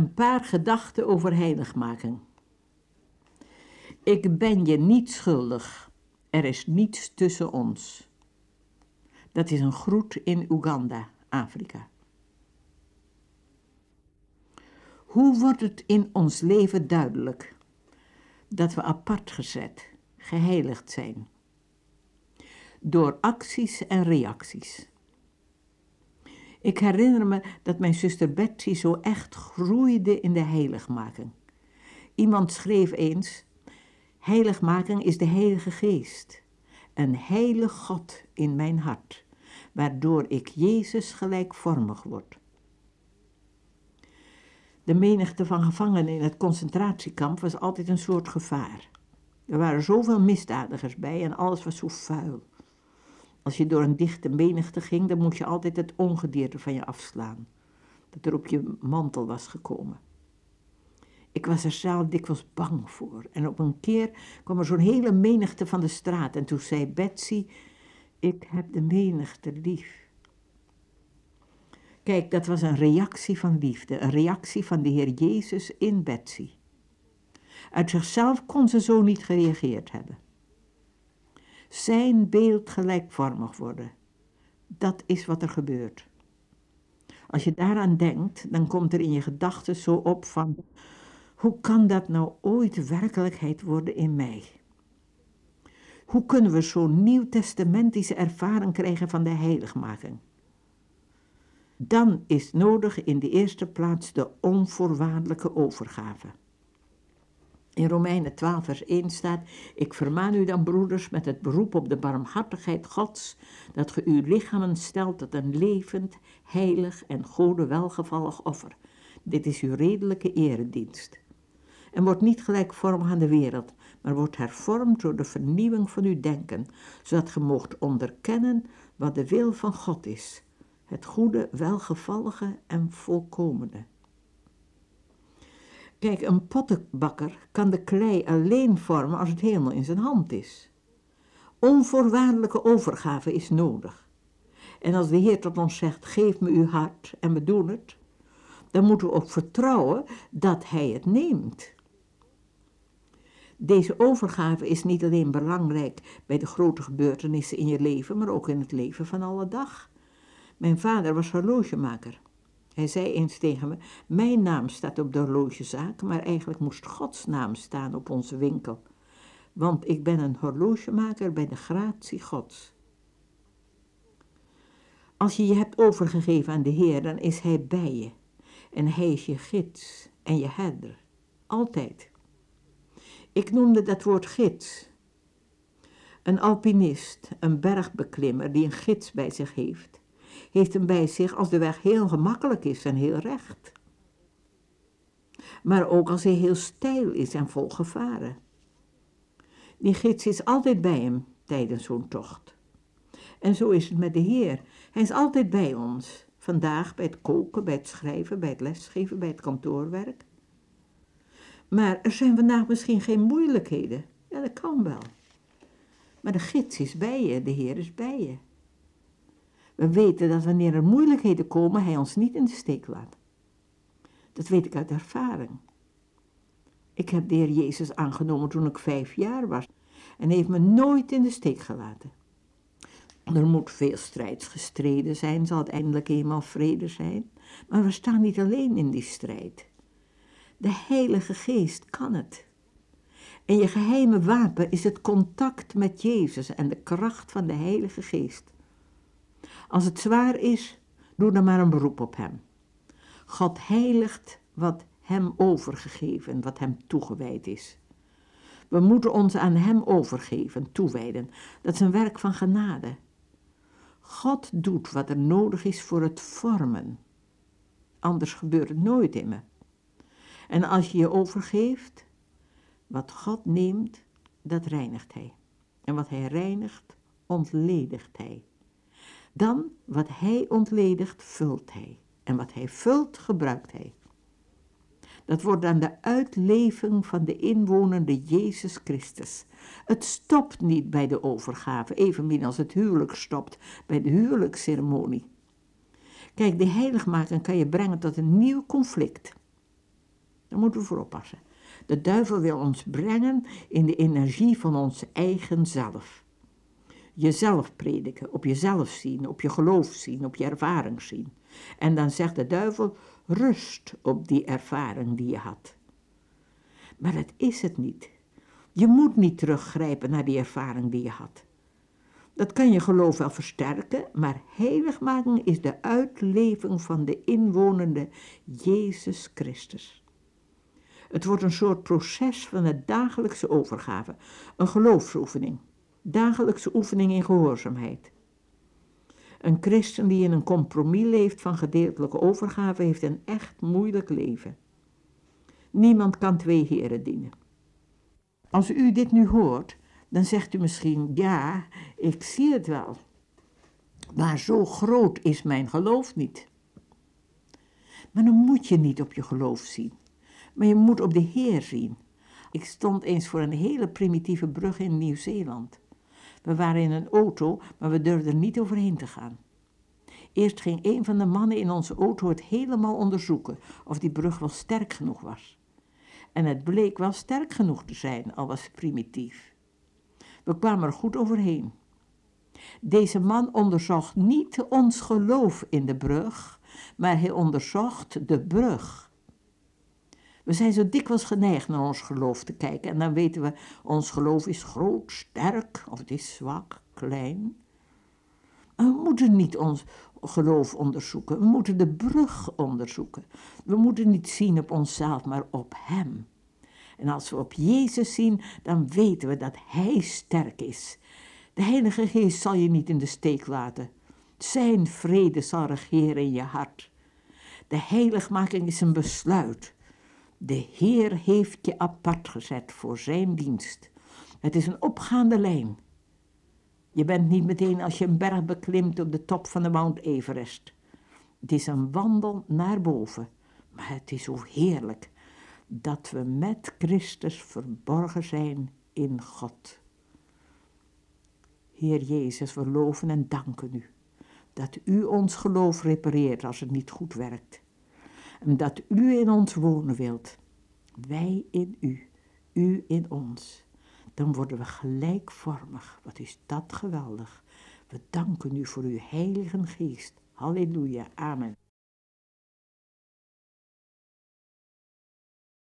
Een paar gedachten over heiligmaking. Ik ben je niet schuldig. Er is niets tussen ons. Dat is een groet in Oeganda, Afrika. Hoe wordt het in ons leven duidelijk dat we apart gezet, geheiligd zijn? Door acties en reacties. Ik herinner me dat mijn zuster Betsy zo echt groeide in de heiligmaking. Iemand schreef eens: Heiligmaking is de Heilige Geest, een heilig God in mijn hart, waardoor ik Jezus gelijkvormig word. De menigte van gevangenen in het concentratiekamp was altijd een soort gevaar. Er waren zoveel misdadigers bij en alles was zo vuil. Als je door een dichte menigte ging, dan moest je altijd het ongedierte van je afslaan, dat er op je mantel was gekomen. Ik was er zelf dikwijls bang voor. En op een keer kwam er zo'n hele menigte van de straat. En toen zei Betsy, ik heb de menigte lief. Kijk, dat was een reactie van liefde. Een reactie van de Heer Jezus in Betsy. Uit zichzelf kon ze zo niet gereageerd hebben. Zijn beeld gelijkvormig worden. Dat is wat er gebeurt. Als je daaraan denkt, dan komt er in je gedachten zo op van hoe kan dat nou ooit werkelijkheid worden in mij? Hoe kunnen we zo'n nieuwtestamentische ervaring krijgen van de heiligmaking? Dan is nodig in de eerste plaats de onvoorwaardelijke overgave. In Romeinen 12, vers 1 staat: Ik vermaan u dan, broeders, met het beroep op de barmhartigheid Gods, dat ge uw lichamen stelt tot een levend, heilig en gode welgevallig offer. Dit is uw redelijke eredienst en wordt niet gelijkvormig aan de wereld, maar wordt hervormd door de vernieuwing van uw denken, zodat ge moogt onderkennen wat de wil van God is, het goede, welgevallige en volkomene. Kijk, een pottenbakker kan de klei alleen vormen als het helemaal in zijn hand is. Onvoorwaardelijke overgave is nodig. En als de Heer tot ons zegt, geef me uw hart en we doen het, dan moeten we ook vertrouwen dat Hij het neemt. Deze overgave is niet alleen belangrijk bij de grote gebeurtenissen in je leven, maar ook in het leven van alle dag. Mijn vader was horlogemaker. Hij zei eens tegen me: Mijn naam staat op de horlogezaak, maar eigenlijk moest Gods naam staan op onze winkel. Want ik ben een horlogemaker bij de gratie Gods. Als je je hebt overgegeven aan de Heer, dan is Hij bij je. En Hij is je gids en je herder. Altijd. Ik noemde dat woord gids. Een alpinist, een bergbeklimmer die een gids bij zich heeft, heeft hem bij zich als de weg heel gemakkelijk is en heel recht. Maar ook als hij heel steil is en vol gevaren. Die gids is altijd bij hem tijdens zo'n tocht. En zo is het met de Heer. Hij is altijd bij ons. Vandaag bij het koken, bij het schrijven, bij het lesgeven, bij het kantoorwerk. Maar er zijn vandaag misschien geen moeilijkheden. Ja, dat kan wel. Maar de gids is bij je, de Heer is bij je. We weten dat wanneer er moeilijkheden komen, Hij ons niet in de steek laat. Dat weet ik uit ervaring. Ik heb de Heer Jezus aangenomen toen ik vijf jaar was en heeft me nooit in de steek gelaten. Er moet veel strijds gestreden zijn, zal het eindelijk eenmaal vrede zijn, maar we staan niet alleen in die strijd. De Heilige Geest kan het. En je geheime wapen is het contact met Jezus en de kracht van de Heilige Geest. Als het zwaar is, doe dan maar een beroep op Hem. God heiligt wat Hem overgegeven, wat Hem toegewijd is. We moeten ons aan Hem overgeven, toewijden. Dat is een werk van genade. God doet wat er nodig is voor het vormen. Anders gebeurt het nooit in me. En als je je overgeeft, wat God neemt, dat reinigt Hij. En wat Hij reinigt, ontledigt Hij. Dan, wat Hij ontledigt, vult Hij. En wat Hij vult, gebruikt Hij. Dat wordt dan de uitleving van de inwonende Jezus Christus. Het stopt niet bij de overgave, evenmin als het huwelijk stopt bij de huwelijksceremonie. Kijk, de heiligmaking kan je brengen tot een nieuw conflict. Daar moeten we voor oppassen. De duivel wil ons brengen in de energie van ons eigen zelf. Jezelf prediken, op jezelf zien, op je geloof zien, op je ervaring zien. En dan zegt de duivel, rust op die ervaring die je had. Maar dat is het niet. Je moet niet teruggrijpen naar die ervaring die je had. Dat kan je geloof wel versterken, maar heiligmaking is de uitleving van de inwonende Jezus Christus. Het wordt een soort proces van de dagelijkse overgave, een geloofsoefening, dagelijkse oefening in gehoorzaamheid. Een christen die in een compromis leeft van gedeeltelijke overgave heeft een echt moeilijk leven. Niemand kan twee heren dienen. Als u dit nu hoort, dan zegt u misschien, ja, ik zie het wel. Maar zo groot is mijn geloof niet. Maar dan moet je niet op je geloof zien, maar je moet op de Heer zien. Ik stond eens voor een hele primitieve brug in Nieuw-Zeeland. We waren in een auto, maar we durfden niet overheen te gaan. Eerst ging een van de mannen in onze auto het helemaal onderzoeken of die brug wel sterk genoeg was. En het bleek wel sterk genoeg te zijn, al was het primitief. We kwamen er goed overheen. Deze man onderzocht niet ons geloof in de brug, maar hij onderzocht de brug. We zijn zo dikwijls geneigd naar ons geloof te kijken en dan weten we, ons geloof is groot, sterk of het is zwak, klein. we moeten niet ons geloof onderzoeken, we moeten de brug onderzoeken. We moeten niet zien op onszelf, maar op Hem. En als we op Jezus zien, dan weten we dat Hij sterk is. De Heilige Geest zal je niet in de steek laten. Zijn vrede zal regeren in je hart. De heiligmaking is een besluit. De Heer heeft je apart gezet voor zijn dienst. Het is een opgaande lijn. Je bent niet meteen als je een berg beklimt op de top van de Mount Everest. Het is een wandel naar boven, maar het is zo heerlijk dat we met Christus verborgen zijn in God. Heer Jezus, we loven en danken u dat u ons geloof repareert als het niet goed werkt. Dat u in ons wonen wilt. Wij in u, u in ons. Dan worden we gelijkvormig. Wat is dat geweldig. We danken u voor uw heilige geest. Halleluja. Amen.